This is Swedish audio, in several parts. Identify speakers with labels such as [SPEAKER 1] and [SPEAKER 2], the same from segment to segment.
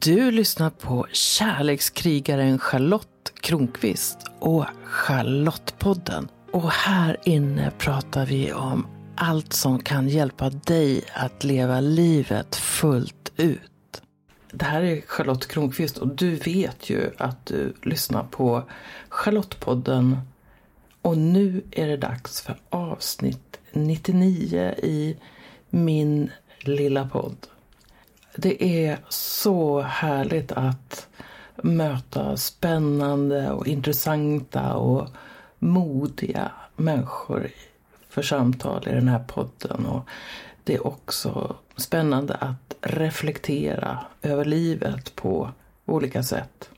[SPEAKER 1] Du lyssnar på kärlekskrigaren Charlotte Kronqvist och Charlottepodden. Och här inne pratar vi om allt som kan hjälpa dig att leva livet fullt ut. Det här är Charlotte Kronqvist och du vet ju att du lyssnar på Charlottepodden. Och nu är det dags för avsnitt 99 i min lilla podd. Det är så härligt att möta spännande och intressanta och modiga människor för samtal i den här podden. Och det är också spännande att reflektera över livet på olika sätt.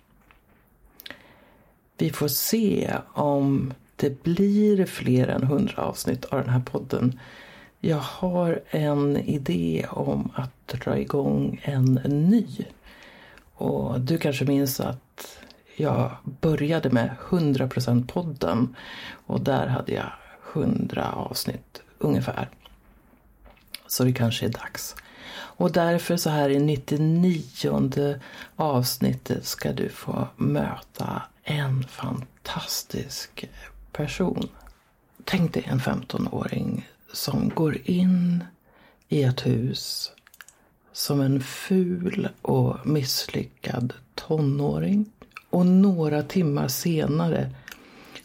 [SPEAKER 1] Vi får se om det blir fler än hundra avsnitt av den här podden. Jag har en idé om att dra igång en ny. Och du kanske minns att jag började med 100% podden och där hade jag 100 avsnitt ungefär. Så det kanske är dags. Och därför så här i 99 avsnittet ska du få möta en fantastisk person. Tänk dig en 15-åring som går in i ett hus som en ful och misslyckad tonåring och några timmar senare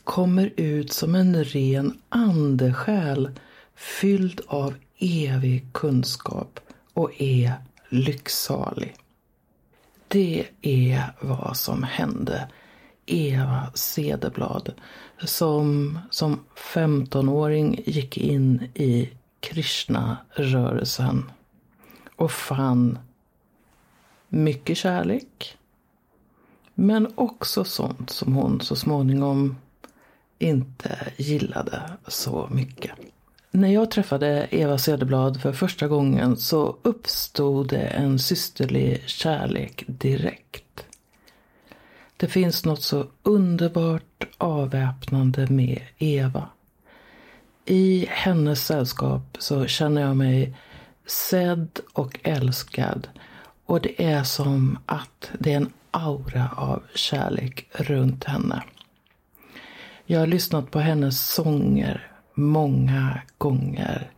[SPEAKER 1] kommer ut som en ren andesjäl fylld av evig kunskap och är lycksalig. Det är vad som hände Eva Cederblad som som 15-åring gick in i Krishna-rörelsen och fann mycket kärlek men också sånt som hon så småningom inte gillade så mycket. När jag träffade Eva Cederblad för första gången så uppstod det en systerlig kärlek direkt. Det finns något så underbart avväpnande med Eva. I hennes sällskap så känner jag mig sedd och älskad. Och det är som att det är en aura av kärlek runt henne. Jag har lyssnat på hennes sånger många gånger.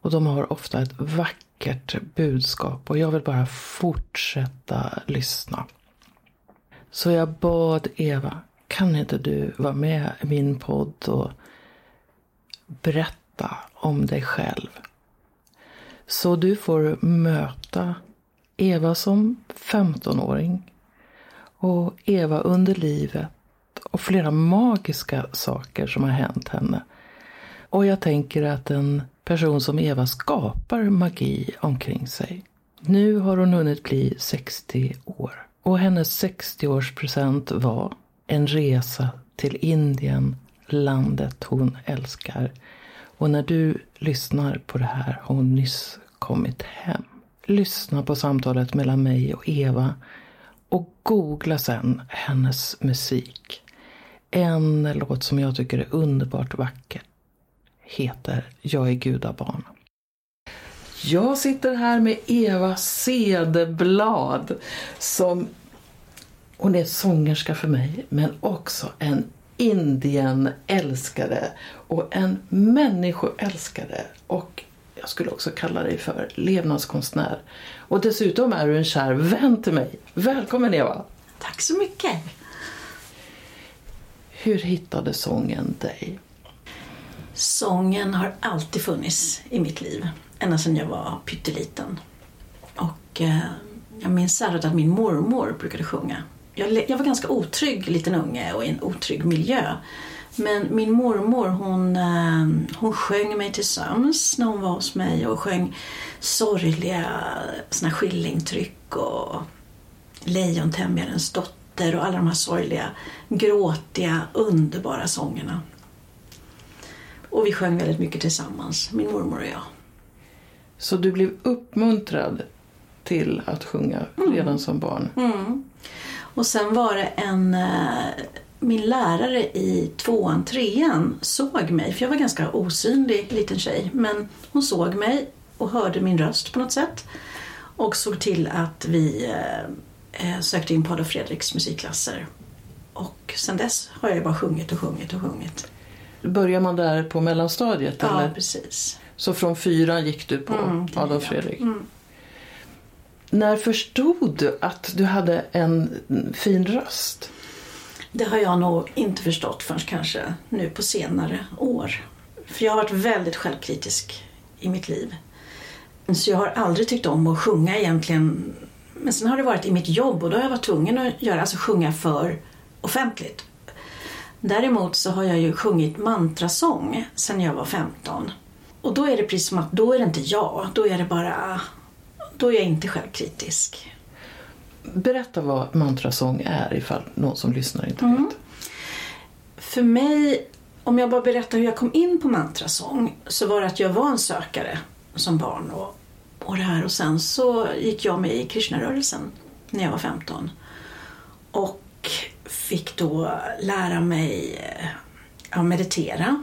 [SPEAKER 1] Och de har ofta ett vackert budskap och jag vill bara fortsätta lyssna. Så jag bad Eva, kan inte du vara med i min podd och berätta om dig själv? Så du får möta Eva som 15-åring och Eva under livet och flera magiska saker som har hänt henne. Och jag tänker att en person som Eva skapar magi omkring sig. Nu har hon hunnit bli 60 år. Och hennes 60-årspresent var en resa till Indien, landet hon älskar. Och när du lyssnar på det här har hon nyss kommit hem. Lyssna på samtalet mellan mig och Eva och googla sen hennes musik. En låt som jag tycker är underbart vacker heter Jag är gudabarn. Jag sitter här med Eva Cederblad som hon är sångerska för mig men också en Indien-älskare och en människoälskare och jag skulle också kalla dig för levnadskonstnär. Och dessutom är du en kär vän till mig. Välkommen Eva!
[SPEAKER 2] Tack så mycket!
[SPEAKER 1] Hur hittade sången dig?
[SPEAKER 2] Sången har alltid funnits i mitt liv, ända sedan jag var pytteliten. Och eh, jag minns särskilt att min mormor brukade sjunga. Jag, jag var ganska otrygg liten unge och i en otrygg miljö. Men min mormor hon, eh, hon sjöng mig till sömns när hon var hos mig och sjöng sorgliga såna skillingtryck och Lejontämjarens dotter och alla de här sorgliga, gråtiga, underbara sångerna. Och vi sjöng väldigt mycket tillsammans, min mormor och jag.
[SPEAKER 1] Så du blev uppmuntrad till att sjunga redan mm. som barn?
[SPEAKER 2] Mm. Och sen var det en eh, min lärare i tvåan, trean såg mig, för jag var ganska osynlig liten tjej, men hon såg mig och hörde min röst på något sätt. och såg till att vi eh, sökte in på Adolf Fredriks musikklasser. Och sen dess har jag bara sjungit och sjungit och sjungit.
[SPEAKER 1] Börjar man där på mellanstadiet?
[SPEAKER 2] Ja,
[SPEAKER 1] eller?
[SPEAKER 2] precis.
[SPEAKER 1] Så från fyran gick du på
[SPEAKER 2] Mm,
[SPEAKER 1] Adolf. Fredrik?
[SPEAKER 2] Mm.
[SPEAKER 1] När förstod du att du hade en fin röst?
[SPEAKER 2] Det har jag nog inte förstått förrän kanske nu på senare år. För jag har varit väldigt självkritisk i mitt liv. Så jag har aldrig tyckt om att sjunga egentligen. Men sen har det varit i mitt jobb och då har jag varit tvungen att göra, alltså sjunga för offentligt. Däremot så har jag ju sjungit mantrasång sedan jag var 15. Och då är det precis som att då är det inte jag, då är det bara, då är jag inte självkritisk.
[SPEAKER 1] Berätta vad mantrasång är ifall någon som lyssnar inte
[SPEAKER 2] Mm.
[SPEAKER 1] vet.
[SPEAKER 2] För mig, om jag bara berättar hur jag kom in på mantrasång, så var det att jag var en sökare som barn och, och det här. Och sen så gick jag med i Krishnarörelsen när jag var 15. Och fick då lära mig eh, ja, meditera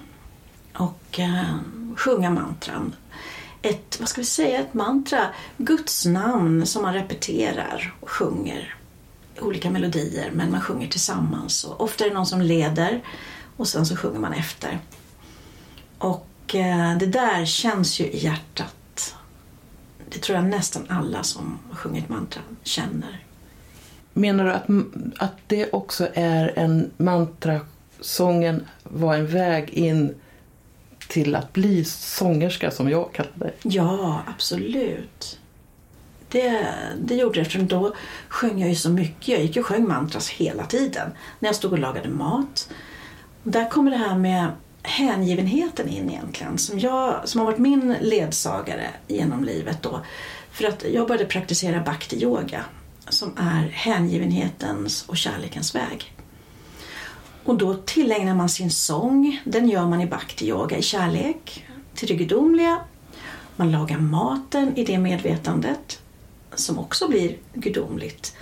[SPEAKER 2] och eh, sjunga mantran. Ett, vad ska vi säga, ett mantra, Guds namn som man repeterar och sjunger olika melodier men man sjunger tillsammans. Och ofta är det någon som leder och sen så sjunger man efter. Och eh, det där känns ju i hjärtat. Det tror jag nästan alla som sjunger sjungit mantra känner.
[SPEAKER 1] Menar du att, att det också är en mantrasången var en väg in till att bli sångerska som jag kallar det?
[SPEAKER 2] Ja, absolut. Det, det gjorde jag eftersom då sjöng jag ju så mycket. Jag gick och sjöng mantras hela tiden när jag stod och lagade mat. Där kommer det här med hängivenheten in egentligen som, jag, som har varit min ledsagare genom livet då. För att jag började praktisera bhakti yoga som är hängivenhetens och kärlekens väg. Och då tillägnar man sin sång, den gör man i bhakti yoga i kärlek till det gudomliga. Man lagar maten i det medvetandet som också blir gudomligt.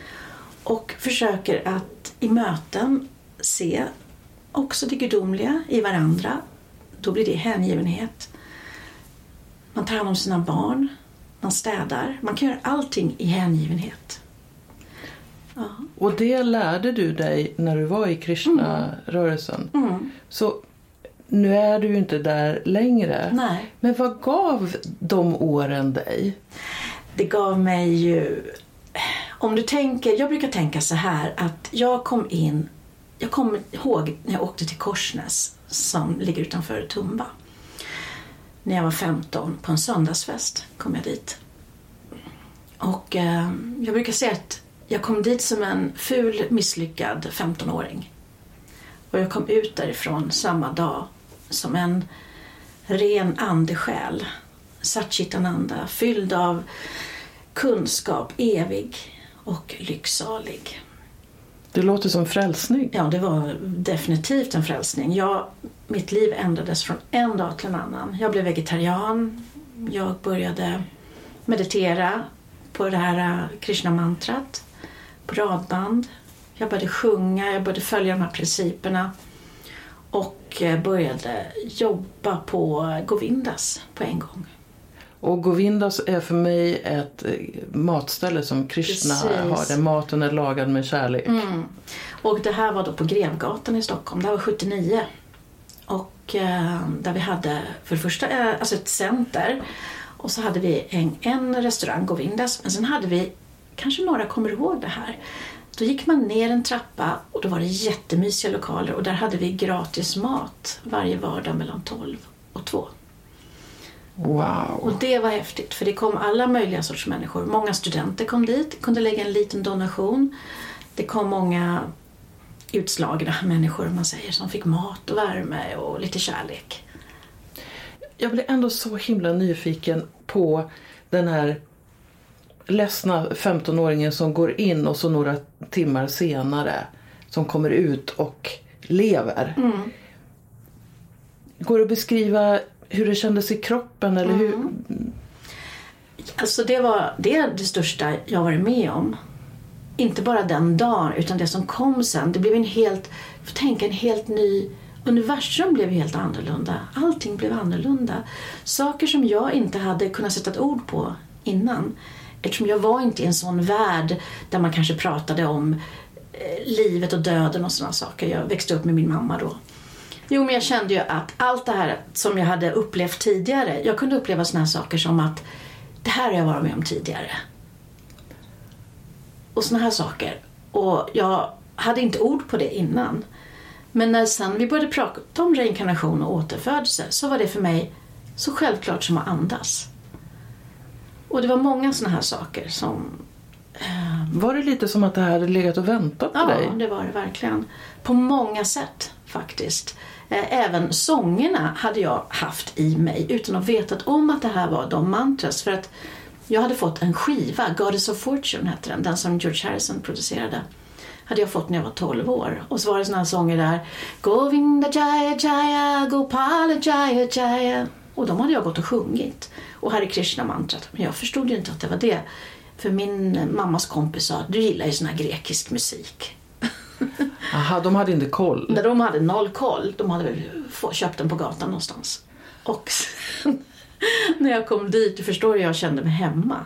[SPEAKER 2] Och försöker att i möten se också det gudomliga i varandra. Då blir det hängivenhet. Man tar hand om sina barn, man städar. Man kan göra allting i hängivenhet. Ja.
[SPEAKER 1] Och det lärde du dig när du var i Krishna-rörelsen.
[SPEAKER 2] Mm.
[SPEAKER 1] Så nu är du ju inte där längre.
[SPEAKER 2] Nej.
[SPEAKER 1] Men vad gav de åren dig?
[SPEAKER 2] Det gav mig ju... Om du tänker, jag brukar tänka så här att jag kom in... Jag kommer ihåg när jag åkte till Korsnäs som ligger utanför Tumba. När jag var 15 på en söndagsfest kom jag dit. Och eh, jag brukar säga att jag kom dit som en ful, misslyckad 15-åring. Och jag kom ut därifrån samma dag som en ren andesjäl. Satchitananda, fylld av kunskap, evig och lycksalig.
[SPEAKER 1] Det låter som frälsning.
[SPEAKER 2] Ja, det var definitivt en frälsning. Jag, mitt liv ändrades från en dag till en annan. Jag blev vegetarian. Jag började meditera på det här eh, Krishna-mantrat på radband. Jag började sjunga, jag började följa de här principerna och eh, började jobba på Govindas på en gång.
[SPEAKER 1] Och Govindas är för mig ett eh, matställe som Krishna
[SPEAKER 2] Precis.
[SPEAKER 1] har där maten är lagad med kärlek.
[SPEAKER 2] Mm. Och det här var då på Grevgatan i Stockholm. Det här var 79. Och eh, där vi hade för det första eh, alltså ett center och så hade vi en, en restaurang, Govindas, men sen hade vi, kanske några kommer ihåg det här, då gick man ner en trappa och då var det jättemysiga lokaler och där hade vi gratis mat varje vardag mellan 12 och 2.
[SPEAKER 1] Wow!
[SPEAKER 2] Och det var häftigt för det kom alla möjliga sorts människor. Många studenter kom dit, kunde lägga en liten donation. Det kom många utslagna människor, om man säger, som fick mat och värme och lite kärlek.
[SPEAKER 1] Jag blir ändå så himla nyfiken på den här ledsna 15-åringen som går in och så några timmar senare som kommer ut och lever.
[SPEAKER 2] Mm.
[SPEAKER 1] Går det att beskriva hur det kändes i kroppen? Eller hur?
[SPEAKER 2] Alltså det var det, är det största jag varit med om. Inte bara den dagen, utan det som kom sen. Det blev en helt, får tänka en helt ny Universum blev helt annorlunda. Allting blev annorlunda. Saker som jag inte hade kunnat sätta ett ord på innan. Eftersom jag var inte i en sån värld där man kanske pratade om eh, livet och döden och sådana saker. Jag växte upp med min mamma då. Jo, men jag kände ju att allt det här som jag hade upplevt tidigare, jag kunde uppleva sådana här saker som att det här har jag varit med om tidigare. Och sådana här saker. Och jag hade inte ord på det innan. Men när sen vi började prata om reinkarnation och återfödelse så var det för mig så självklart som att andas. Och det var många sådana här saker som...
[SPEAKER 1] Eh, var det lite som att det här hade legat och väntat på
[SPEAKER 2] ja,
[SPEAKER 1] dig?
[SPEAKER 2] Ja, det var det verkligen. På många sätt faktiskt. Eh, även sångerna hade jag haft i mig utan att veta om att det här var de mantras. För att jag hade fått en skiva, Goddess of Fortune hette den, den som George Harrison producerade. Hade jag fått när jag var 12 år. Och så var det såna här sånger där. Govinda Jaya Jaya, Gopala Jaya Jaya. Och de hade jag gått och sjungit. Och Hare Krishna-mantrat. Men jag förstod ju inte att det var det. För min mammas kompis sa du gillar ju sån här grekisk musik.
[SPEAKER 1] Aha, de hade inte koll?
[SPEAKER 2] Nej, de hade noll koll. De hade väl köpt den på gatan någonstans. Och sen när jag kom dit, du förstår hur jag kände mig hemma.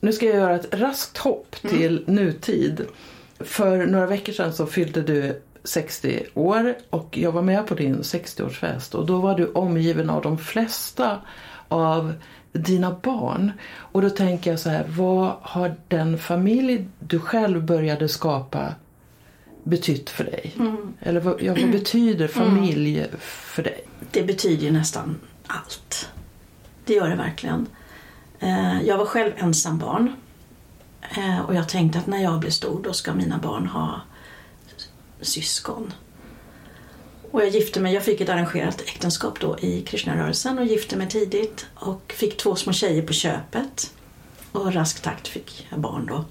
[SPEAKER 1] Nu ska jag göra ett raskt hopp mm. till mm. nutid. För några veckor sedan så fyllde du 60 år och jag var med på din 60-årsfest och då var du omgiven av de flesta av dina barn. Och då tänker jag så här, vad har den familj du själv började skapa betytt för dig? Mm. Eller vad, ja, vad betyder familj mm. för dig?
[SPEAKER 2] Det betyder ju nästan allt. Det gör det verkligen. Eh, jag var själv ensam barn. Eh, och jag tänkte att när jag blir stor då ska mina barn ha syskon. Och jag gifte mig, jag fick ett arrangerat äktenskap då i Krishnarörelsen och gifte mig tidigt och fick två små tjejer på köpet. Och rask takt fick jag barn då.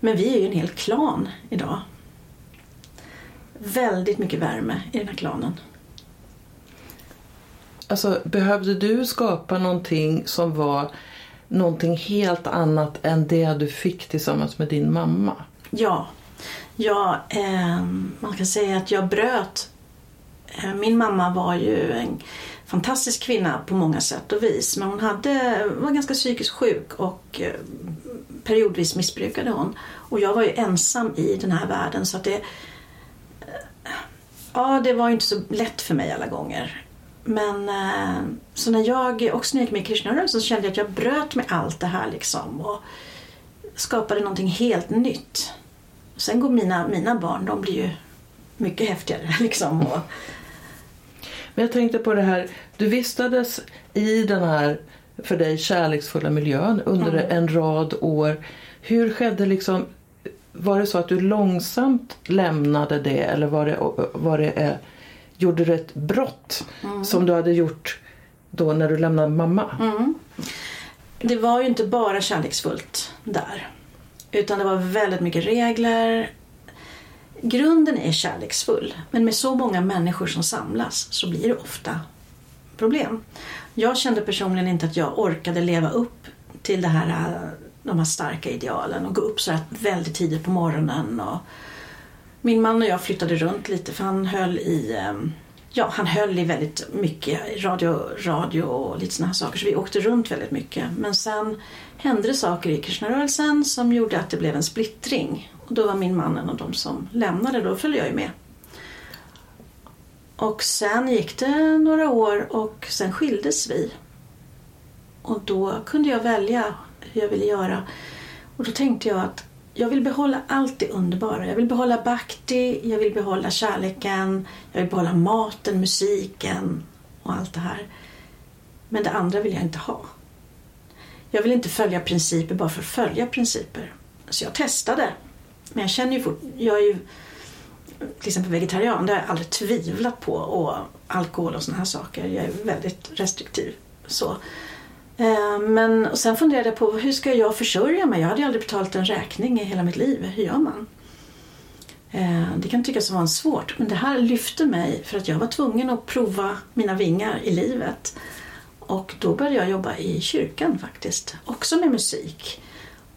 [SPEAKER 2] Men vi är ju en hel klan idag. Väldigt mycket värme i den här klanen.
[SPEAKER 1] Alltså, behövde du skapa någonting som var någonting helt annat än det du fick tillsammans med din mamma?
[SPEAKER 2] Ja ja eh, man kan säga att jag bröt. Eh, min mamma var ju en fantastisk kvinna på många sätt och vis. Men hon hade, var ganska psykiskt sjuk och eh, periodvis missbrukade hon. Och jag var ju ensam i den här världen så att det eh, Ja, det var inte så lätt för mig alla gånger. Men eh, så när jag också när jag gick med i Krishnarörelsen så kände jag att jag bröt med allt det här liksom och skapade någonting helt nytt. Sen går mina, mina barn, de blir ju mycket häftigare liksom. Och...
[SPEAKER 1] Men jag tänkte på det här, du vistades i den här för dig kärleksfulla miljön under mm. en rad år. Hur skedde liksom, var det så att du långsamt lämnade det eller var det, var det eh, gjorde du ett brott mm. som du hade gjort då när du lämnade mamma.
[SPEAKER 2] Mm. Det var ju inte bara kärleksfullt där. Utan det var väldigt mycket regler. Grunden är kärleksfull, men med så många människor som samlas så blir det ofta problem. Jag kände personligen inte att jag orkade leva upp till det här, de här starka idealen och gå upp så här väldigt tidigt på morgonen. Och min man och jag flyttade runt lite för han höll i ehm, Ja, han höll i väldigt mycket radio, radio och lite sådana här saker så vi åkte runt väldigt mycket. Men sen hände det saker i Krishnarörelsen som gjorde att det blev en splittring. Och då var min man en av de som lämnade, då följde jag ju med. Och sen gick det några år och sen skildes vi. Och då kunde jag välja hur jag ville göra. Och då tänkte jag att jag vill behålla allt det underbara. Jag vill behålla bhakti, jag vill behålla kärleken, jag vill behålla maten, musiken och allt det här. Men det andra vill jag inte ha. Jag vill inte följa principer bara för att följa principer. Så jag testade. Men jag känner ju fort, jag är ju till exempel vegetarian, det har jag aldrig tvivlat på. Och alkohol och sådana här saker, jag är väldigt restriktiv. Så. Eh, men och sen funderade jag på hur ska jag försörja mig? Jag hade aldrig betalat en räkning i hela mitt liv. Hur gör man? Eh, det kan tyckas vara svårt men det här lyfte mig för att jag var tvungen att prova mina vingar i livet. Och då började jag jobba i kyrkan faktiskt, också med musik.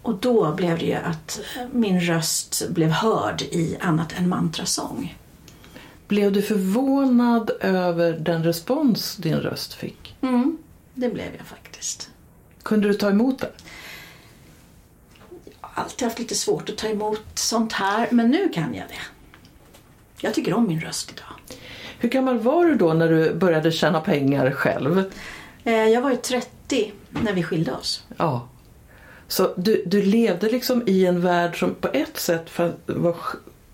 [SPEAKER 2] Och då blev det ju att min röst blev hörd i annat än mantrasång.
[SPEAKER 1] Blev du förvånad över den respons din röst fick?
[SPEAKER 2] Mm, det blev jag faktiskt.
[SPEAKER 1] Kunde du ta emot det?
[SPEAKER 2] Jag har alltid haft lite svårt att ta emot sånt här, men nu kan jag det. Jag tycker om min röst idag.
[SPEAKER 1] Hur gammal var du då när du började tjäna pengar själv?
[SPEAKER 2] Eh, jag var ju 30 när vi skilde oss.
[SPEAKER 1] Ja. Så du, du levde liksom i en värld som på ett sätt var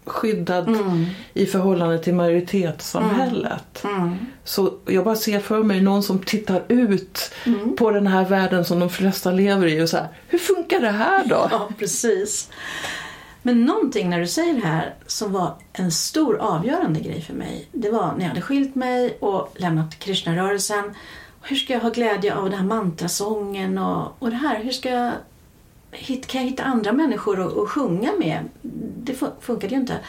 [SPEAKER 1] skyddad mm. i förhållande till majoritetssamhället. Mm. Mm. Så jag bara ser för mig någon som tittar ut mm. på den här världen som de flesta lever i och så här, hur funkar det här då?
[SPEAKER 2] Ja, precis. Men någonting när du säger det här som var en stor avgörande grej för mig, det var när jag hade skilt mig och lämnat Krishna-rörelsen. Hur ska jag ha glädje av den här mantrasången och, och det här? Hur ska jag kan jag hitta andra människor att, att sjunga med? Det funkade ju inte.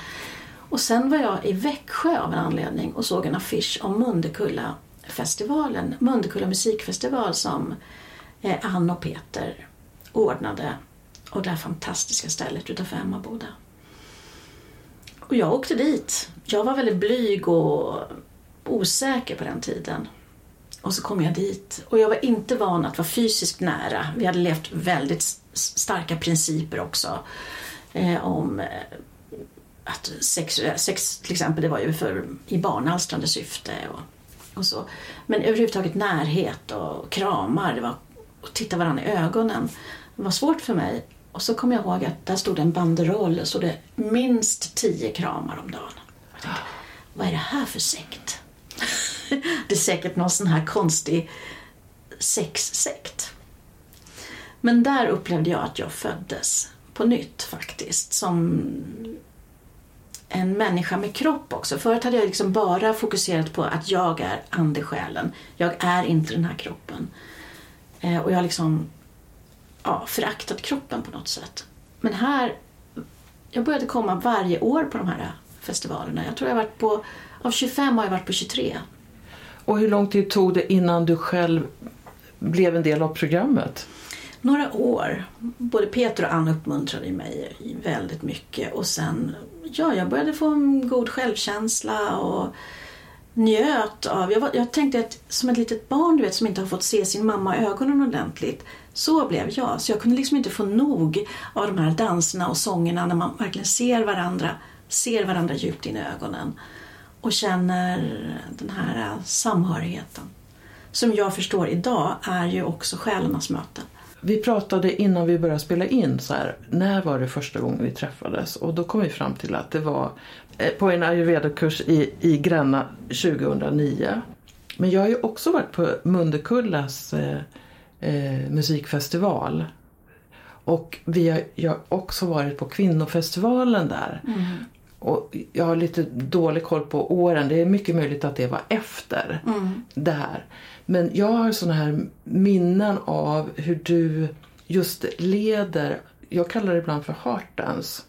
[SPEAKER 2] Och sen var jag i Växjö av en anledning och såg en affisch om Mundekulla-festivalen, Mundekulla musikfestival som eh, Ann och Peter ordnade och det här fantastiska stället utanför Emmaboda. Och jag åkte dit. Jag var väldigt blyg och osäker på den tiden. Och så kom jag dit och jag var inte van att vara fysiskt nära. Vi hade levt väldigt starka principer också eh, om eh, att sex, eh, sex till exempel, det var ju för, i barnalstrande syfte och, och så. Men överhuvudtaget närhet och kramar, det var att titta varandra i ögonen. Det var svårt för mig. Och så kom jag ihåg att där stod en banderoll och stod det minst tio kramar om dagen. Jag tänkte, vad är det här för sekt? Det är säkert någon sån här konstig sexsekt. Men där upplevde jag att jag föddes på nytt faktiskt. Som en människa med kropp också. Förut hade jag liksom bara fokuserat på att jag är andesjälen. Jag är inte den här kroppen. Eh, och jag har liksom ja, föraktat kroppen på något sätt. Men här, jag började komma varje år på de här festivalerna. Jag tror jag varit på, av 25 har jag varit på 23.
[SPEAKER 1] Och hur lång tid tog det innan du själv blev en del av programmet?
[SPEAKER 2] några år. Både Peter och Ann uppmuntrade mig väldigt mycket och sen, ja, jag började få en god självkänsla och njöt av, jag, var, jag tänkte att som ett litet barn du vet som inte har fått se sin mamma i ögonen ordentligt, så blev jag. Så jag kunde liksom inte få nog av de här danserna och sångerna när man verkligen ser varandra, ser varandra djupt in i ögonen och känner den här samhörigheten. Som jag förstår idag är ju också själarnas möten.
[SPEAKER 1] Vi pratade innan vi började spela in så här, när var det första gången vi träffades? Och då kom vi fram till att det var eh, på en ayurveda-kurs i, i Gränna 2009. Men jag har ju också varit på Mundekullas eh, eh, musikfestival. Och vi har, jag har också varit på kvinnofestivalen där. Mm. Och jag har lite dålig koll på åren. Det är mycket möjligt att det var efter mm. det här. Men jag har sådana här minnen av hur du just leder, jag kallar det ibland för heartdance.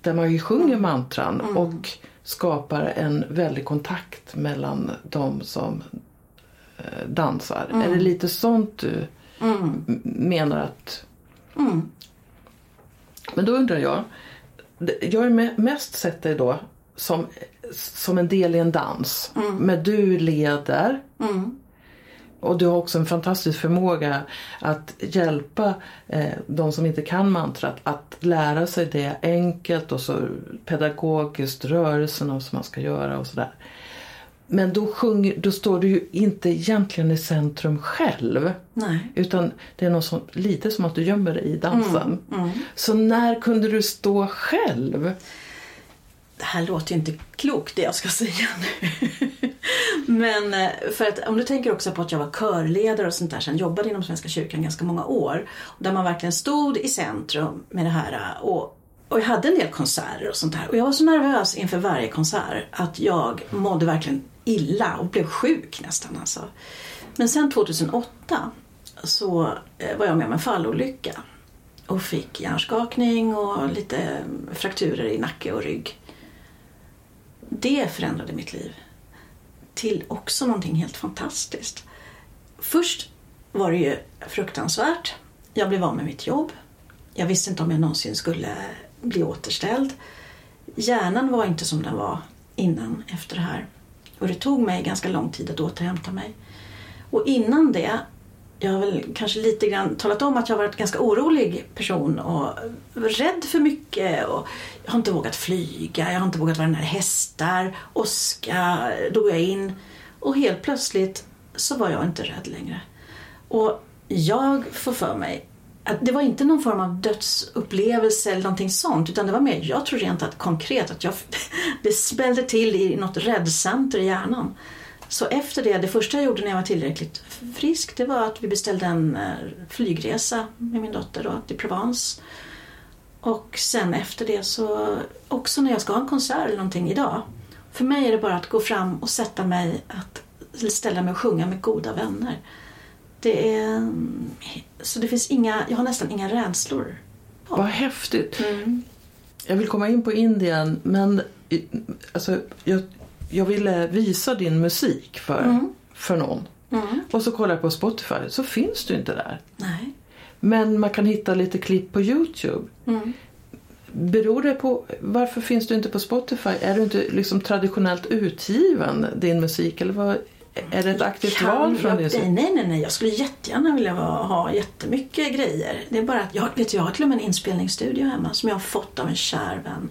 [SPEAKER 1] Där man ju sjunger mm. mantran mm. och skapar en väldig kontakt mellan de som eh, dansar. Mm. Är det lite sånt du mm. menar att... Mm. Men då undrar jag, jag har mest sett dig då som, som en del i en dans. Mm. Men du leder. Mm. Och du har också en fantastisk förmåga att hjälpa eh, de som inte kan mantrat att lära sig det enkelt och så pedagogiskt, rörelserna som man ska göra och sådär. Men då, sjunger, då står du ju inte egentligen i centrum själv.
[SPEAKER 2] Nej.
[SPEAKER 1] Utan det är något som, lite som att du gömmer dig i dansen. Mm, mm. Så när kunde du stå själv?
[SPEAKER 2] Det här låter ju inte klokt det jag ska säga nu. Men eh, för att om du tänker också på att jag var körledare och sånt där sen jobbade inom Svenska kyrkan ganska många år. Där man verkligen stod i centrum med det här eh, och och jag hade en del konserter och sånt där. Och jag var så nervös inför varje konsert att jag mådde verkligen illa och blev sjuk nästan alltså. Men sen 2008 så eh, var jag med om en fallolycka och fick hjärnskakning och lite eh, frakturer i nacke och rygg. Det förändrade mitt liv till också någonting helt fantastiskt. Först var det ju fruktansvärt. Jag blev av med mitt jobb. Jag visste inte om jag någonsin skulle bli återställd. Hjärnan var inte som den var innan, efter det här. Och det tog mig ganska lång tid att återhämta mig. Och innan det jag har väl kanske lite grann talat om att jag har varit en ganska orolig person och rädd för mycket. Och jag har inte vågat flyga, jag har inte vågat vara nära hästar, åska, då går jag in. Och helt plötsligt så var jag inte rädd längre. Och jag får för mig att det var inte någon form av dödsupplevelse eller någonting sånt utan det var mer, jag tror rent att konkret att jag, det smällde till i något räddcenter i hjärnan. Så efter det, det första jag gjorde när jag var tillräckligt frisk det var att vi beställde en eh, flygresa med min dotter då, till Provence. Och sen efter det så, också när jag ska ha en konsert eller någonting idag. För mig är det bara att gå fram och sätta mig, att ställa mig och sjunga med goda vänner. Det är, så det finns inga, jag har nästan inga rädslor.
[SPEAKER 1] Ja. Vad häftigt. Mm. Jag vill komma in på Indien men alltså, jag, jag ville visa din musik för, mm. för någon. Mm. Och så kollar jag på Spotify så finns du inte där.
[SPEAKER 2] Nej.
[SPEAKER 1] Men man kan hitta lite klipp på Youtube. Mm. Beror det på, varför finns du inte på Spotify? Är du inte liksom traditionellt utgiven din musik? Eller vad, är det ett aktivt kan, val från din
[SPEAKER 2] sida? Nej, nej, nej. Jag skulle jättegärna vilja ha jättemycket grejer. Det är bara att jag, vet, jag har till och med en inspelningsstudio hemma som jag har fått av en kär vän.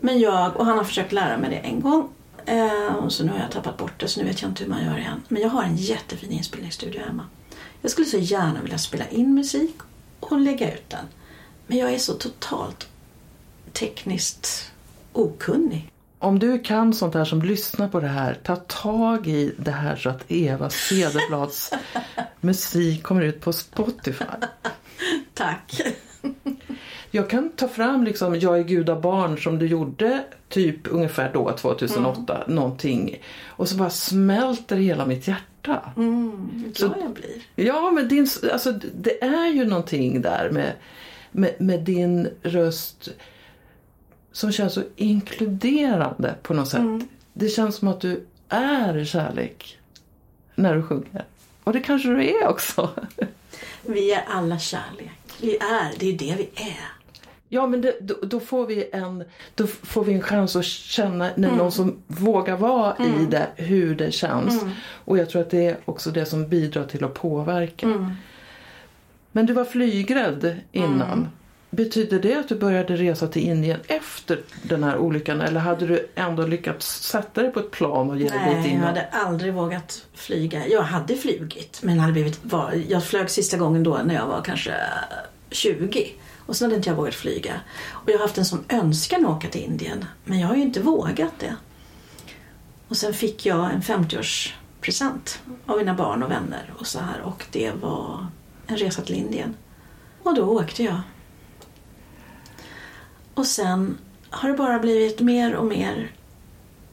[SPEAKER 2] Men jag, och han har försökt lära mig det en gång. Eh, och så nu har jag tappat bort det så nu vet jag inte hur man gör igen. Men jag har en jättefin inspelningsstudio hemma. Jag skulle så gärna vilja spela in musik och lägga ut den. Men jag är så totalt tekniskt okunnig.
[SPEAKER 1] Om du kan sånt här som lyssnar på det här, ta tag i det här så att Eva Cederblads musik kommer ut på Spotify.
[SPEAKER 2] Tack.
[SPEAKER 1] Jag kan ta fram liksom Jag är gudabarn som du gjorde typ ungefär då 2008 mm. någonting och så bara smälter hela mitt hjärta.
[SPEAKER 2] Mm, så, jag blir.
[SPEAKER 1] Ja men din, alltså, det är ju någonting där med, med, med din röst som känns så inkluderande på något sätt. Mm. Det känns som att du är kärlek när du sjunger. Och det kanske du är också.
[SPEAKER 2] Vi är alla kärlek. Vi är, det är det vi är.
[SPEAKER 1] Ja men det, då, då, får vi en, då får vi en chans att känna när mm. någon som vågar vara mm. i det, hur det känns. Mm. Och jag tror att det är också det som bidrar till att påverka.
[SPEAKER 2] Mm.
[SPEAKER 1] Men du var flygrädd innan. Betyder det att du började resa till Indien efter den här olyckan eller hade du ändå lyckats sätta dig på ett plan och ge dig
[SPEAKER 2] dit innan? Nej, jag hade aldrig vågat flyga. Jag hade flugit men hade blivit, jag flög sista gången då när jag var kanske 20 och sen hade inte jag vågat flyga. Och jag har haft en sån önskan att åka till Indien men jag har ju inte vågat det. Och sen fick jag en 50-årspresent av mina barn och vänner och så här och det var en resa till Indien. Och då åkte jag. Och sen har det bara blivit mer och mer.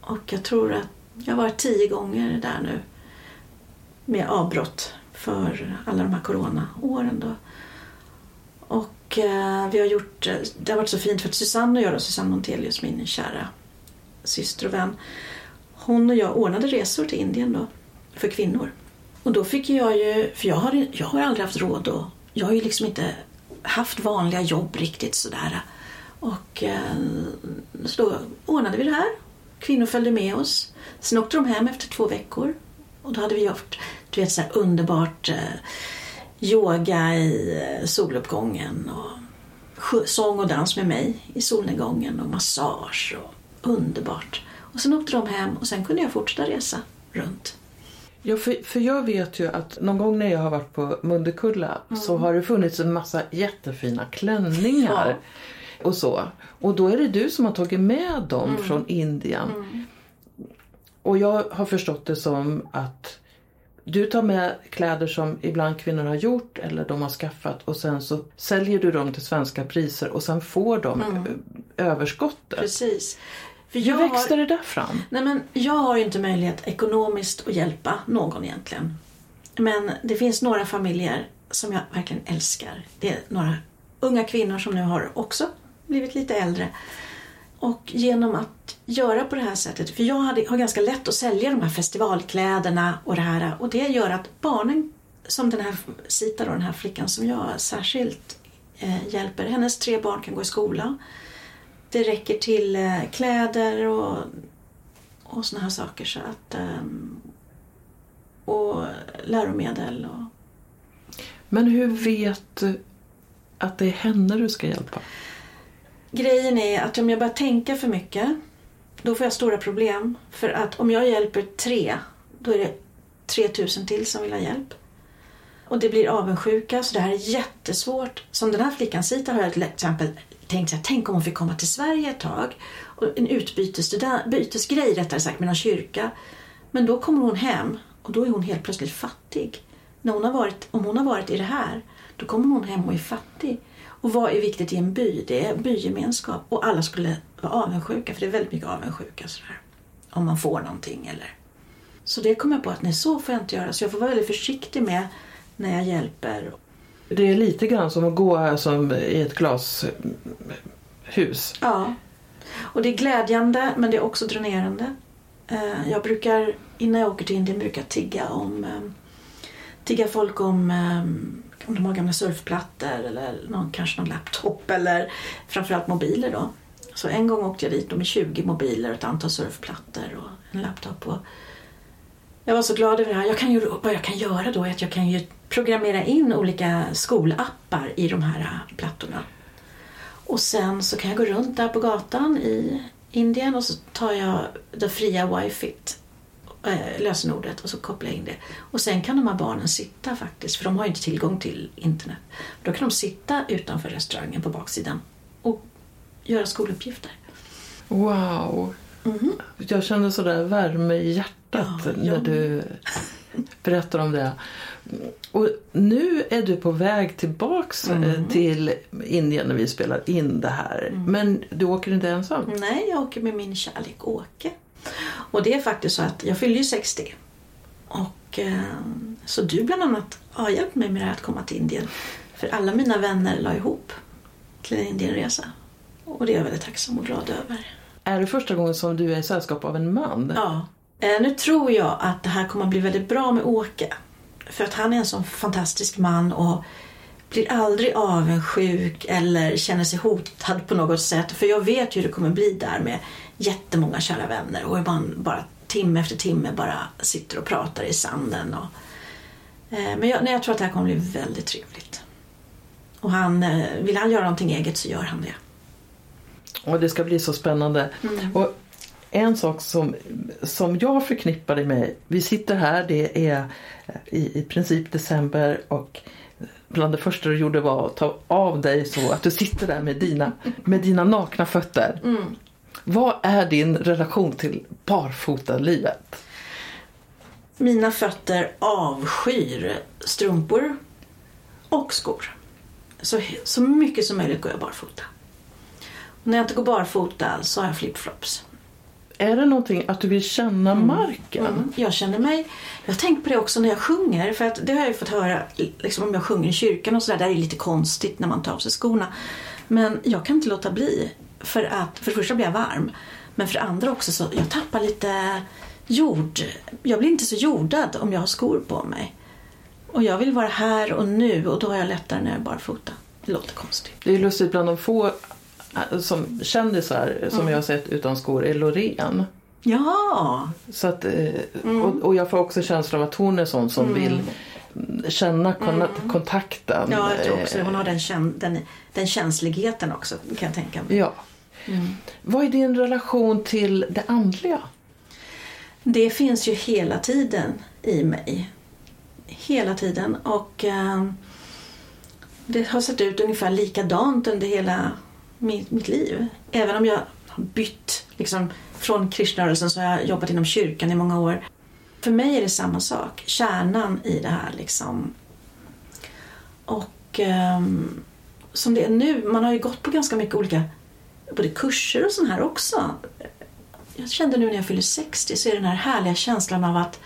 [SPEAKER 2] Och jag tror att jag har varit tio gånger där nu med avbrott för alla de här coronaåren. Då. Och eh, vi har gjort, eh, det har varit så fint för att Susanne och jag, då, Susanne Montelius, min kära syster och vän, hon och jag ordnade resor till Indien då, för kvinnor. Och då fick jag ju, för jag har, jag har aldrig haft råd då, jag har ju liksom inte haft vanliga jobb riktigt sådär. Och eh, så då ordnade vi det här. Kvinnor följde med oss. Sen åkte de hem efter två veckor. Och då hade vi gjort du vet, så underbart eh, yoga i eh, soluppgången och sång och dans med mig i solnedgången och massage och underbart. Och sen åkte de hem och sen kunde jag fortsätta resa runt.
[SPEAKER 1] Ja, för, för jag vet ju att någon gång när jag har varit på Mundekulla mm. så har det funnits en massa jättefina klänningar. Ja och så. Och då är det du som har tagit med dem mm. från Indien. Mm. Och jag har förstått det som att du tar med kläder som ibland kvinnor har gjort eller de har skaffat och sen så säljer du dem till svenska priser och sen får de mm. överskottet.
[SPEAKER 2] Precis.
[SPEAKER 1] För Hur växte har... det där fram?
[SPEAKER 2] Nej, men jag har inte möjlighet ekonomiskt att hjälpa någon egentligen. Men det finns några familjer som jag verkligen älskar. Det är några unga kvinnor som nu har också blivit lite äldre. Och genom att göra på det här sättet, för jag hade, har ganska lätt att sälja de här festivalkläderna och det här och det gör att barnen, som den här Sita då, den här flickan som jag särskilt eh, hjälper, hennes tre barn kan gå i skola. Det räcker till eh, kläder och, och såna här saker så att eh, och läromedel. Och...
[SPEAKER 1] Men hur vet du att det är henne du ska hjälpa?
[SPEAKER 2] Grejen är att om jag börjar tänka för mycket då får jag stora problem. För att om jag hjälper tre, då är det 3000 till som vill ha hjälp. Och det blir avundsjuka, så det här är jättesvårt. Som den här flickan Sita har jag till exempel tänkt så här, tänk om hon fick komma till Sverige ett tag. Och en utbytesgrej rättare sagt med någon kyrka. Men då kommer hon hem och då är hon helt plötsligt fattig. När hon har varit, om hon har varit i det här, då kommer hon hem och är fattig. Och vad är viktigt i en by? Det är bygemenskap. Och alla skulle vara avundsjuka, för det är väldigt mycket avundsjuka sådär. Om man får någonting eller... Så det kom jag på att nej, så får jag inte göra. Så jag får vara väldigt försiktig med när jag hjälper.
[SPEAKER 1] Det är lite grann som att gå som i ett glashus.
[SPEAKER 2] Ja. Och det är glädjande, men det är också dränerande. Eh, jag brukar, innan jag åker till Indien, brukar tigga om eh, tigga folk om eh, om de har gamla surfplattor eller någon, kanske någon laptop eller framförallt mobiler då. Så en gång åkte jag dit med 20 mobiler och ett antal surfplattor och en laptop. Och jag var så glad över det här. Jag kan ju, vad jag kan göra då är att jag kan ju programmera in olika skolappar i de här plattorna. Och sen så kan jag gå runt där på gatan i Indien och så tar jag det fria wifi Eh, lösenordet och så kopplar jag in det. Och sen kan de här barnen sitta faktiskt, för de har ju inte tillgång till internet. Då kan de sitta utanför restaurangen på baksidan och göra skoluppgifter.
[SPEAKER 1] Wow! Mm -hmm. Jag kände sådär värme i hjärtat ja, när ja. du berättar om det. Och nu är du på väg tillbaks mm. till Indien när vi spelar in det här. Mm. Men du åker inte ensam?
[SPEAKER 2] Nej, jag åker med min kärlek Åke. Och det är faktiskt så att jag fyller ju 60. Och, eh, så du bland annat har hjälpt mig med att komma till Indien. För alla mina vänner la ihop till en Indienresa. Och det är jag väldigt tacksam och glad över.
[SPEAKER 1] Är det första gången som du är i sällskap av en man?
[SPEAKER 2] Ja. Eh, nu tror jag att det här kommer att bli väldigt bra med Åke. För att han är en sån fantastisk man och blir aldrig avundsjuk eller känner sig hotad på något sätt. För jag vet hur det kommer bli där med jättemånga kära vänner och man bara timme efter timme bara sitter och pratar i sanden. Och, eh, men jag, nej, jag tror att det här kommer bli väldigt trevligt. Och han, eh, vill han göra någonting eget så gör han det.
[SPEAKER 1] Och det ska bli så spännande. Mm. Och en sak som, som jag förknippar dig med, vi sitter här, det är i, i princip december och bland det första du gjorde var att ta av dig så att du sitter där med dina, med dina nakna fötter. Mm. Vad är din relation till barfotalivet?
[SPEAKER 2] Mina fötter avskyr strumpor och skor. Så, så mycket som möjligt går jag barfota. Och när jag inte går barfota så har jag flipflops.
[SPEAKER 1] Är det någonting att du vill känna mm. marken? Mm.
[SPEAKER 2] Jag känner mig... Jag har tänkt på det också när jag sjunger. För att det har jag fått höra liksom om jag sjunger i kyrkan och sådär. Det är lite konstigt när man tar av sig skorna. Men jag kan inte låta bli. För att för det första blir jag varm. Men för det andra också så jag tappar lite jord. Jag blir inte så jordad om jag har skor på mig. Och jag vill vara här och nu och då har jag lättare när jag är barfota. Det låter konstigt.
[SPEAKER 1] Det är lustigt bland de få äh, som kändisar som mm. jag har sett utan skor är Loreen.
[SPEAKER 2] Ja.
[SPEAKER 1] Så att, äh, mm. och, och, jag får också känslan av att hon är sån som mm. vill känna kon mm. kontakten.
[SPEAKER 2] Ja, jag tror också Hon har den, den, den känsligheten också kan jag tänka mig.
[SPEAKER 1] Ja. Mm. Vad är din relation till det andliga?
[SPEAKER 2] Det finns ju hela tiden i mig. Hela tiden. Och eh, det har sett ut ungefär likadant under hela mitt, mitt liv. Även om jag har bytt liksom, från krishnarörelsen så har jag jobbat inom kyrkan i många år. För mig är det samma sak. Kärnan i det här liksom. Och eh, som det är nu, man har ju gått på ganska mycket olika både kurser och sånt här också. Jag kände nu när jag fyller 60 så är det den här härliga känslan av att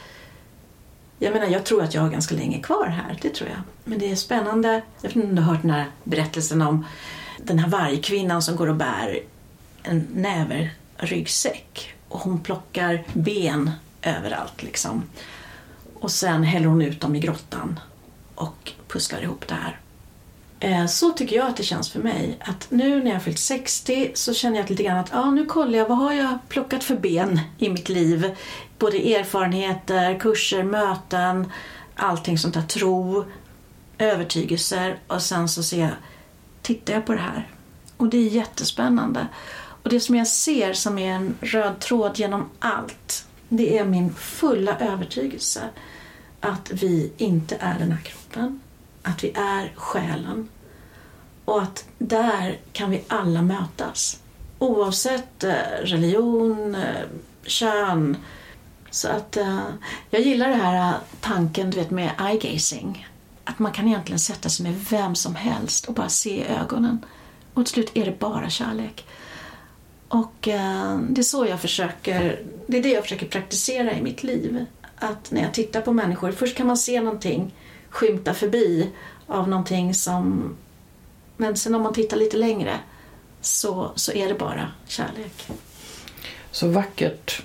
[SPEAKER 2] jag menar, jag tror att jag har ganska länge kvar här, det tror jag. Men det är spännande. Jag vet inte om du har hört den här berättelsen om den här vargkvinnan som går och bär en näver ryggsäck och hon plockar ben överallt liksom. Och sen häller hon ut dem i grottan och pusslar ihop det här. Eh, så tycker jag att det känns för mig. Att nu när jag har fyllt 60 så känner jag lite grann att ja, nu kollar jag vad har jag plockat för ben i mitt liv. Både erfarenheter, kurser, möten, allting sånt där. Tro, övertygelser och sen så ser jag, tittar jag på det här. Och det är jättespännande. Och det som jag ser som är en röd tråd genom allt, det är min fulla övertygelse att vi inte är den här kroppen. Att vi är själen. Och att där kan vi alla mötas. Oavsett eh, religion, eh, kön. Så att eh, jag gillar den här tanken du vet, med eye-gazing. Att man kan egentligen sätta sig med vem som helst och bara se i ögonen. Och till slut är det bara kärlek. Och det är så jag försöker, det är det jag försöker praktisera i mitt liv. Att när jag tittar på människor, först kan man se någonting skymta förbi av någonting som... Men sen om man tittar lite längre så, så är det bara kärlek.
[SPEAKER 1] Så vackert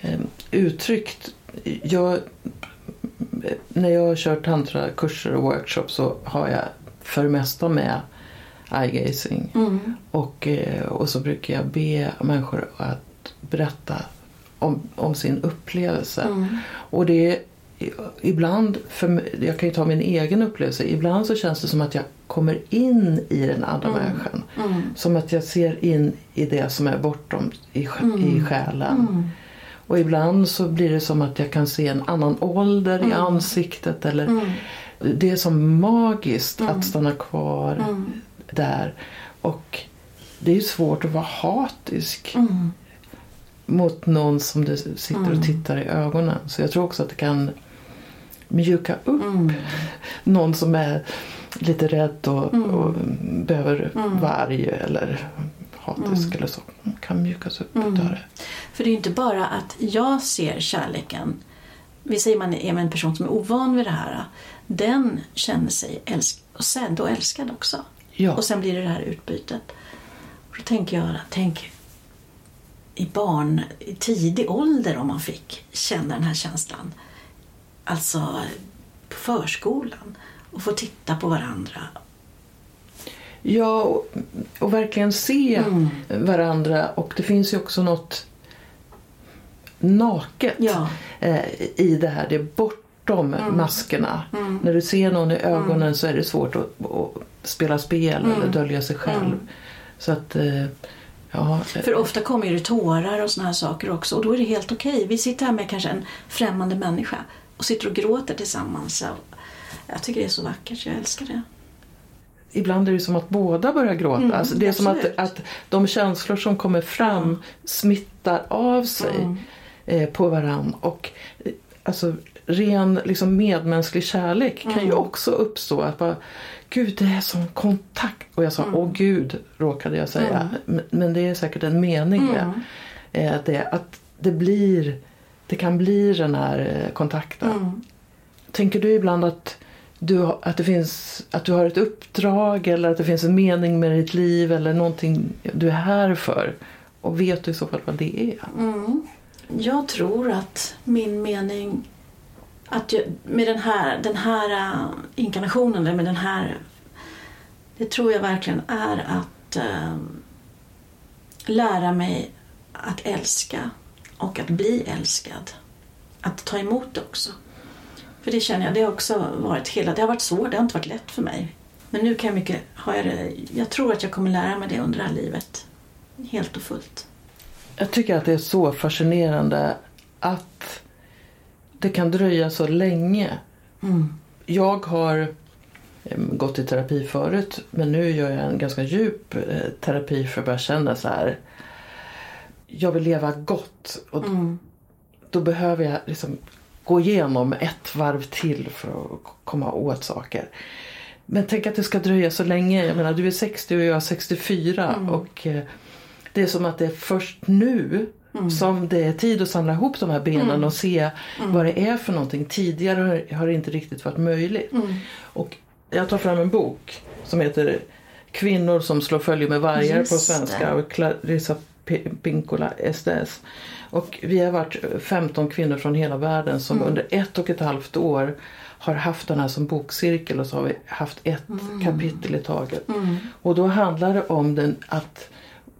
[SPEAKER 1] eh, uttryckt. Jag, när jag har kört tantrakurser och workshops så har jag för det mesta med eye-gazing.
[SPEAKER 2] Mm.
[SPEAKER 1] Och, eh, och så brukar jag be människor att berätta om, om sin upplevelse.
[SPEAKER 2] Mm.
[SPEAKER 1] Och det ibland, för, jag kan ju ta min egen upplevelse, ibland så känns det som att jag kommer in i den andra människan.
[SPEAKER 2] Mm.
[SPEAKER 1] Som att jag ser in i det som är bortom i,
[SPEAKER 2] Mm.
[SPEAKER 1] i själen. Och ibland så blir det som att jag kan se en annan ålder i ansiktet. Eller
[SPEAKER 2] Mm.
[SPEAKER 1] Det är som magiskt att stanna kvar
[SPEAKER 2] Mm.
[SPEAKER 1] där. Och det är ju svårt att vara hatisk
[SPEAKER 2] Mm.
[SPEAKER 1] mot någon som du sitter och tittar i ögonen. Så jag tror också att det kan mjuka upp
[SPEAKER 2] Mm.
[SPEAKER 1] någon som är lite rädd och,
[SPEAKER 2] Mm.
[SPEAKER 1] och behöver
[SPEAKER 2] Mm.
[SPEAKER 1] vara arg eller hatisk eller så. Kan mjukas upp
[SPEAKER 2] Mm.
[SPEAKER 1] det.
[SPEAKER 2] För det är ju inte bara att jag ser kärleken. Vi säger man är med en person som är ovan vid det här. Den känner sig älsk och sen då älskad också.
[SPEAKER 1] Ja.
[SPEAKER 2] Och sen blir det det här utbytet. Och då tänker jag, tänk i barn, i tidig ålder om man fick känna den här känslan. Alltså på förskolan och få titta på varandra.
[SPEAKER 1] Ja, och, och verkligen se
[SPEAKER 2] Mm.
[SPEAKER 1] varandra. Och det finns ju också något naket
[SPEAKER 2] Ja.
[SPEAKER 1] eh, i det här. Det är bortom maskerna.
[SPEAKER 2] Mm.
[SPEAKER 1] När du ser någon i ögonen så är det svårt att, att spela spel
[SPEAKER 2] Mm.
[SPEAKER 1] eller dölja sig själv.
[SPEAKER 2] Mm.
[SPEAKER 1] Så att, eh, ja.
[SPEAKER 2] För ofta kommer det tårar och såna här saker också och då är det helt okej. Vi sitter här med kanske en främmande människa och sitter och gråter tillsammans. Jag tycker det är så vackert, jag älskar det.
[SPEAKER 1] Ibland är det som att båda börjar gråta.
[SPEAKER 2] Mm,
[SPEAKER 1] alltså det är som att,
[SPEAKER 2] absolut.
[SPEAKER 1] att de känslor som kommer fram smittar av sig
[SPEAKER 2] Mm.
[SPEAKER 1] eh, på varann. Och eh, alltså, ren liksom, medmänsklig kärlek kan ju
[SPEAKER 2] Mm.
[SPEAKER 1] också uppstå. Att bara, Gud, det är som kontakt. Och jag sa,
[SPEAKER 2] Mm.
[SPEAKER 1] åh gud, råkade jag säga. Men, men det är säkert en mening med
[SPEAKER 2] Mm.
[SPEAKER 1] eh, det. Att det blir, det kan bli den här eh, kontakten.
[SPEAKER 2] Mm.
[SPEAKER 1] Tänker du ibland att du, att, det finns, att du har ett uppdrag eller att det finns en mening med ditt liv eller någonting du är här för? Och vet du i så fall vad det är?
[SPEAKER 2] Mm. Jag tror att min mening att jag, med den här, den här äh, inkarnationen, eller med den här... Det tror jag verkligen är att äh, lära mig att älska och att bli älskad. Att ta emot det också. För det känner jag, det har också varit hela, det har varit svårt, det har inte varit lätt för mig. Men nu kan jag mycket, har jag det, jag tror att jag kommer lära mig det under det här livet. Helt och fullt.
[SPEAKER 1] Jag tycker att det är så fascinerande att det kan dröja så länge.
[SPEAKER 2] Mm.
[SPEAKER 1] Jag har eh, gått i terapi förut men nu gör jag en ganska djup eh, terapi för att börja känna så här. Jag vill leva gott och
[SPEAKER 2] Mm.
[SPEAKER 1] då behöver jag liksom gå igenom ett varv till för att komma åt saker. Men tänk att det ska dröja så länge. Jag menar, du är 60 och jag är 64 och eh, det är som att det är först nu som det är tid att samla ihop de här benen och se vad det är för någonting. Tidigare har- det inte riktigt varit möjligt. Och jag tar fram en bok som heter Kvinnor som slår följe med vargar
[SPEAKER 2] Just
[SPEAKER 1] på svenska
[SPEAKER 2] det.
[SPEAKER 1] av Clarissa P- Pinkola Estes. Och vi har varit 15 kvinnor från hela världen som under ett och ett halvt år har haft den här som bokcirkel och så har vi haft ett kapitel i taget. Och då handlar det om den, att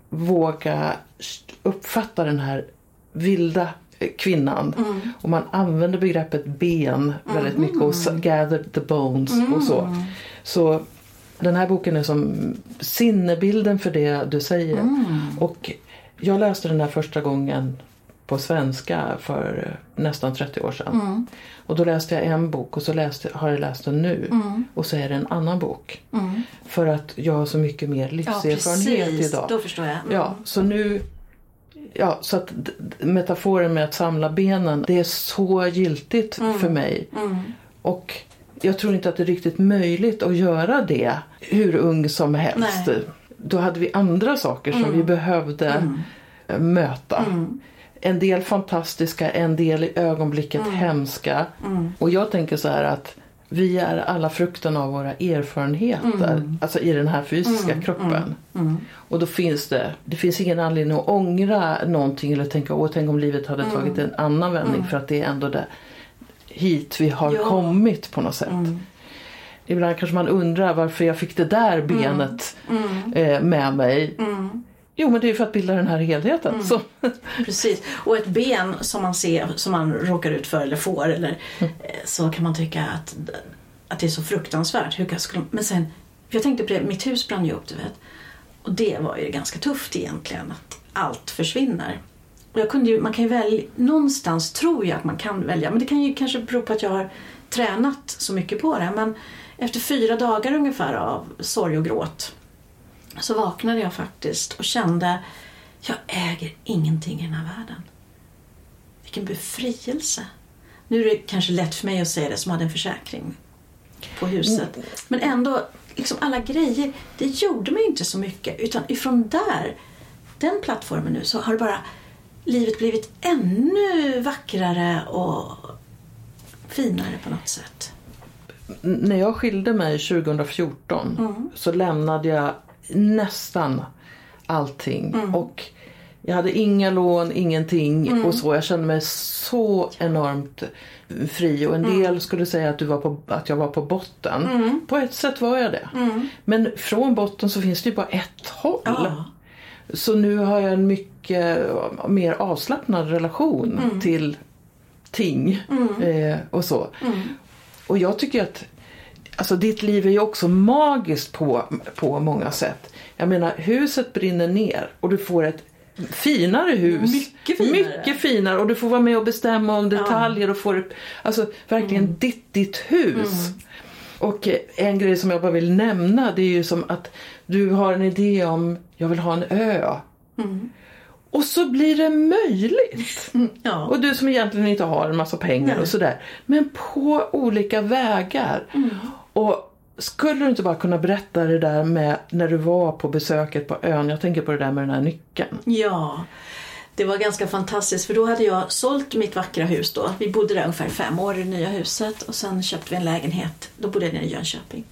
[SPEAKER 1] våga uppfatta den här vilda kvinnan. Och man använder begreppet ben väldigt mycket och gather the bones och så. Så den här boken är som sinnebilden för det du säger. Och jag läste den här första gången på svenska för eh, nästan 30 år sedan. Och då läste jag en bok och så läste, har jag läst den nu. Och så är det en annan bok. För att jag har så mycket mer
[SPEAKER 2] Ja,
[SPEAKER 1] livserfarenhet
[SPEAKER 2] precis.
[SPEAKER 1] idag.
[SPEAKER 2] Då förstår jag. Mm.
[SPEAKER 1] Ja, så nu... Ja, så att metaforen med att samla benen, det är så giltigt för mig. Och jag tror inte att det är riktigt möjligt att göra det hur ung som helst.
[SPEAKER 2] Nej.
[SPEAKER 1] Då hade vi andra saker som vi behövde eh, möta. En del fantastiska, en del i ögonblicket hemska. Och jag tänker så här att vi är alla frukten av våra erfarenheter. Alltså i den här fysiska kroppen. Och då finns det, det finns ingen anledning att ångra någonting eller tänka åh tänk om livet hade tagit en annan vändning för att det är ändå det hit vi har
[SPEAKER 2] Ja.
[SPEAKER 1] kommit på något sätt. Ibland kanske man undrar varför jag fick det där benet eh, med mig. Jo men det är för att bilda den här helheten. Så,
[SPEAKER 2] Precis. Och ett ben som man ser, som man råkar ut för eller får, eller,
[SPEAKER 1] Mm.
[SPEAKER 2] eh, så kan man tycka att, att det är så fruktansvärt. Hur kan, skulle, men sen, jag tänkte på det, mitt hus brann ju upp, du vet. Och det var ju ganska tufft egentligen, att allt försvinner. Och jag kunde ju, man kan ju välja, någonstans tror jag att man kan välja, men det kan ju kanske bero på att jag har tränat så mycket på det. Men efter fyra dagar ungefär av sorg och gråt så vaknade jag faktiskt och kände jag äger ingenting i den här världen. Vilken befrielse. Nu är det kanske lätt för mig att säga det som hade en försäkring på huset. Men ändå, liksom alla grejer, det gjorde mig inte så mycket. Utan ifrån där, den plattformen nu, så har det bara livet blivit ännu vackrare och finare på något sätt.
[SPEAKER 1] När jag skilde mig 2014
[SPEAKER 2] Mm.
[SPEAKER 1] så lämnade jag nästan allting.
[SPEAKER 2] Mm.
[SPEAKER 1] Och jag hade inga lån, ingenting
[SPEAKER 2] Mm.
[SPEAKER 1] och så. Jag kände mig så enormt fri och en
[SPEAKER 2] Mm.
[SPEAKER 1] del skulle säga att, du var på, att jag var på botten.
[SPEAKER 2] Mm.
[SPEAKER 1] På ett sätt var jag det. Men från botten så finns det ju bara ett håll.
[SPEAKER 2] Ja.
[SPEAKER 1] Så nu har jag en mycket mer avslappnad relation
[SPEAKER 2] Mm.
[SPEAKER 1] till ting eh, och så.
[SPEAKER 2] Mm.
[SPEAKER 1] Och jag tycker att alltså ditt liv är ju också magiskt på, på många sätt. Jag menar huset brinner ner och du får ett finare hus.
[SPEAKER 2] Mycket finare.
[SPEAKER 1] Mycket finare och du får vara med och bestämma om detaljer och får alltså verkligen
[SPEAKER 2] Mm.
[SPEAKER 1] ditt, ditt hus. Och eh, en grej som jag bara vill nämna det är ju som att du har en idé om jag vill ha en ö. Och så blir det möjligt.
[SPEAKER 2] Ja.
[SPEAKER 1] Och du som egentligen inte har en massa pengar
[SPEAKER 2] Nej.
[SPEAKER 1] och sådär. Men på olika vägar. Och skulle du inte bara kunna berätta det där med när du var på besöket på ön. Jag tänker på det där med den här nyckeln.
[SPEAKER 2] Ja, det var ganska fantastiskt för då hade jag sålt mitt vackra hus då. Vi bodde där ungefär fem år i det nya huset och sen köpte vi en lägenhet. Då bodde jag nere i Jönköping.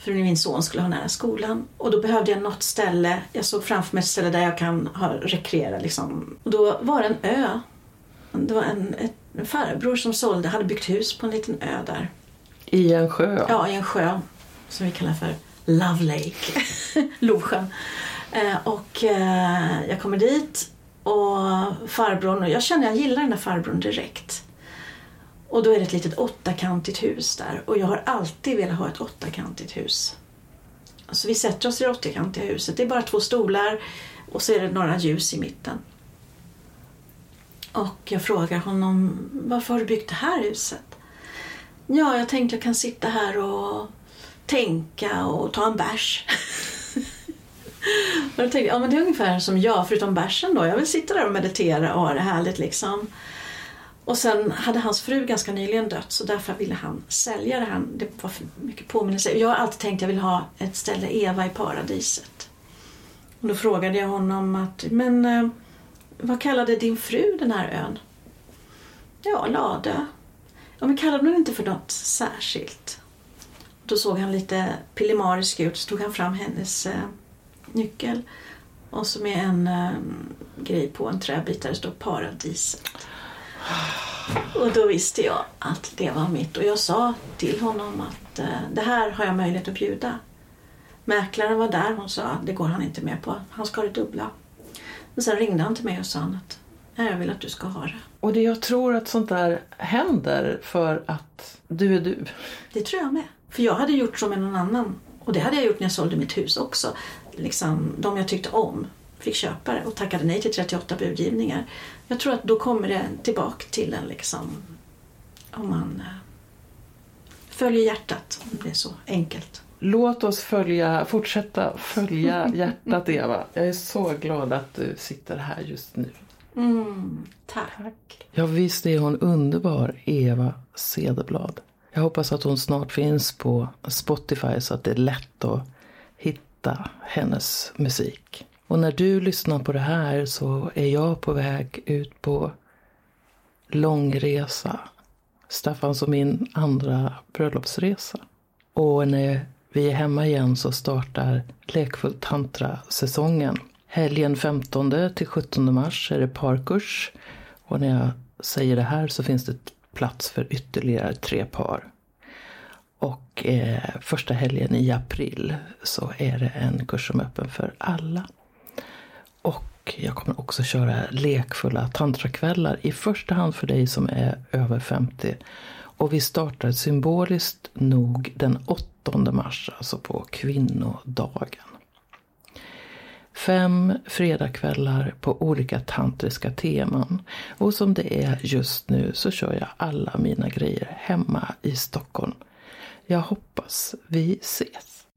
[SPEAKER 2] För min son skulle ha nära skolan. Och då behövde jag något ställe, jag såg framför mig ett ställe där jag kan ha, rekreera liksom. Och då var det en ö. Det var en, en farbror som sålde, hade byggt hus på en liten ö där.
[SPEAKER 1] I en sjö.
[SPEAKER 2] Ja, i en sjö som vi kallar för Love Lake, Lovsjön. Eh, och eh, jag kommer dit och farbrorn, och jag känner jag gillar den här farbrorn direkt. Och då är det ett litet åttakantigt hus där och jag har alltid velat ha ett åttakantigt hus. Så vi sätter oss i det åttakantiga huset. Det är bara två stolar och så är det några ljus i mitten. Och jag frågar honom, varför har du byggt det här huset? Ja, jag tänkte jag kan sitta här och tänka och ta en bärs. och då tänkte jag, ja men det är ungefär som jag, förutom bärsen då. Jag vill sitta där och meditera och ha det härligt liksom. Och sen hade hans fru ganska nyligen dött så därför ville han sälja det. Han, det var för mycket påminnelse. Jag har alltid tänkt att jag vill ha ett ställe, Eva i paradiset. Och då frågade jag honom att, men eh, vad kallade din fru den här ön? Ja, Lade. Ja, men kallade hon inte för något särskilt? Då såg han lite pillemarisk ut, så tog han fram hennes eh, nyckel. Och så med en eh, grej på en träbit där det står paradiset. Och då visste jag att det var mitt. Och jag sa till honom att eh, det här har jag möjlighet att bjuda. Mäklaren var där. Hon sa att det går han inte med på. Han ska ha det dubbla. Men sen ringde han till mig och sa att jag vill att du ska ha det.
[SPEAKER 1] Och det jag tror att sånt där händer för att du är du.
[SPEAKER 2] Det tror jag med. För jag hade gjort som med någon annan. Och det hade jag gjort när jag sålde mitt hus också. Liksom, de jag tyckte om fick köpa det och tackade nej till 38 budgivningar. Jag tror att då kommer det tillbaka till en liksom om man eh, följer hjärtat, om det är så enkelt.
[SPEAKER 1] Låt oss följa, fortsätta följa hjärtat Eva. Jag är så glad att du sitter här just nu.
[SPEAKER 2] Mm, tack.
[SPEAKER 1] Ja visst är hon underbar, Eva Cederblad. Jag hoppas att hon snart finns på Spotify så att det är lätt att hitta hennes musik. Och när du lyssnar på det här så är jag på väg ut på långresa. Staffans och min andra bröllopsresa. Och när vi är hemma igen så startar Lekfull Tantra-säsongen. Helgen 15 till 17 mars är det parkurs. Och när jag säger det här så finns det plats för ytterligare tre par. Och eh, första helgen i april så är det en kurs som är öppen för alla. Och jag kommer också köra lekfulla tantrakvällar i första hand för dig som är över 50. Och vi startar symboliskt nog den 8 mars, alltså på kvinnodagen. Fem fredagskvällar på olika tantriska teman. Och som det är just nu så kör jag alla mina grejer hemma i Stockholm. Jag hoppas vi ses.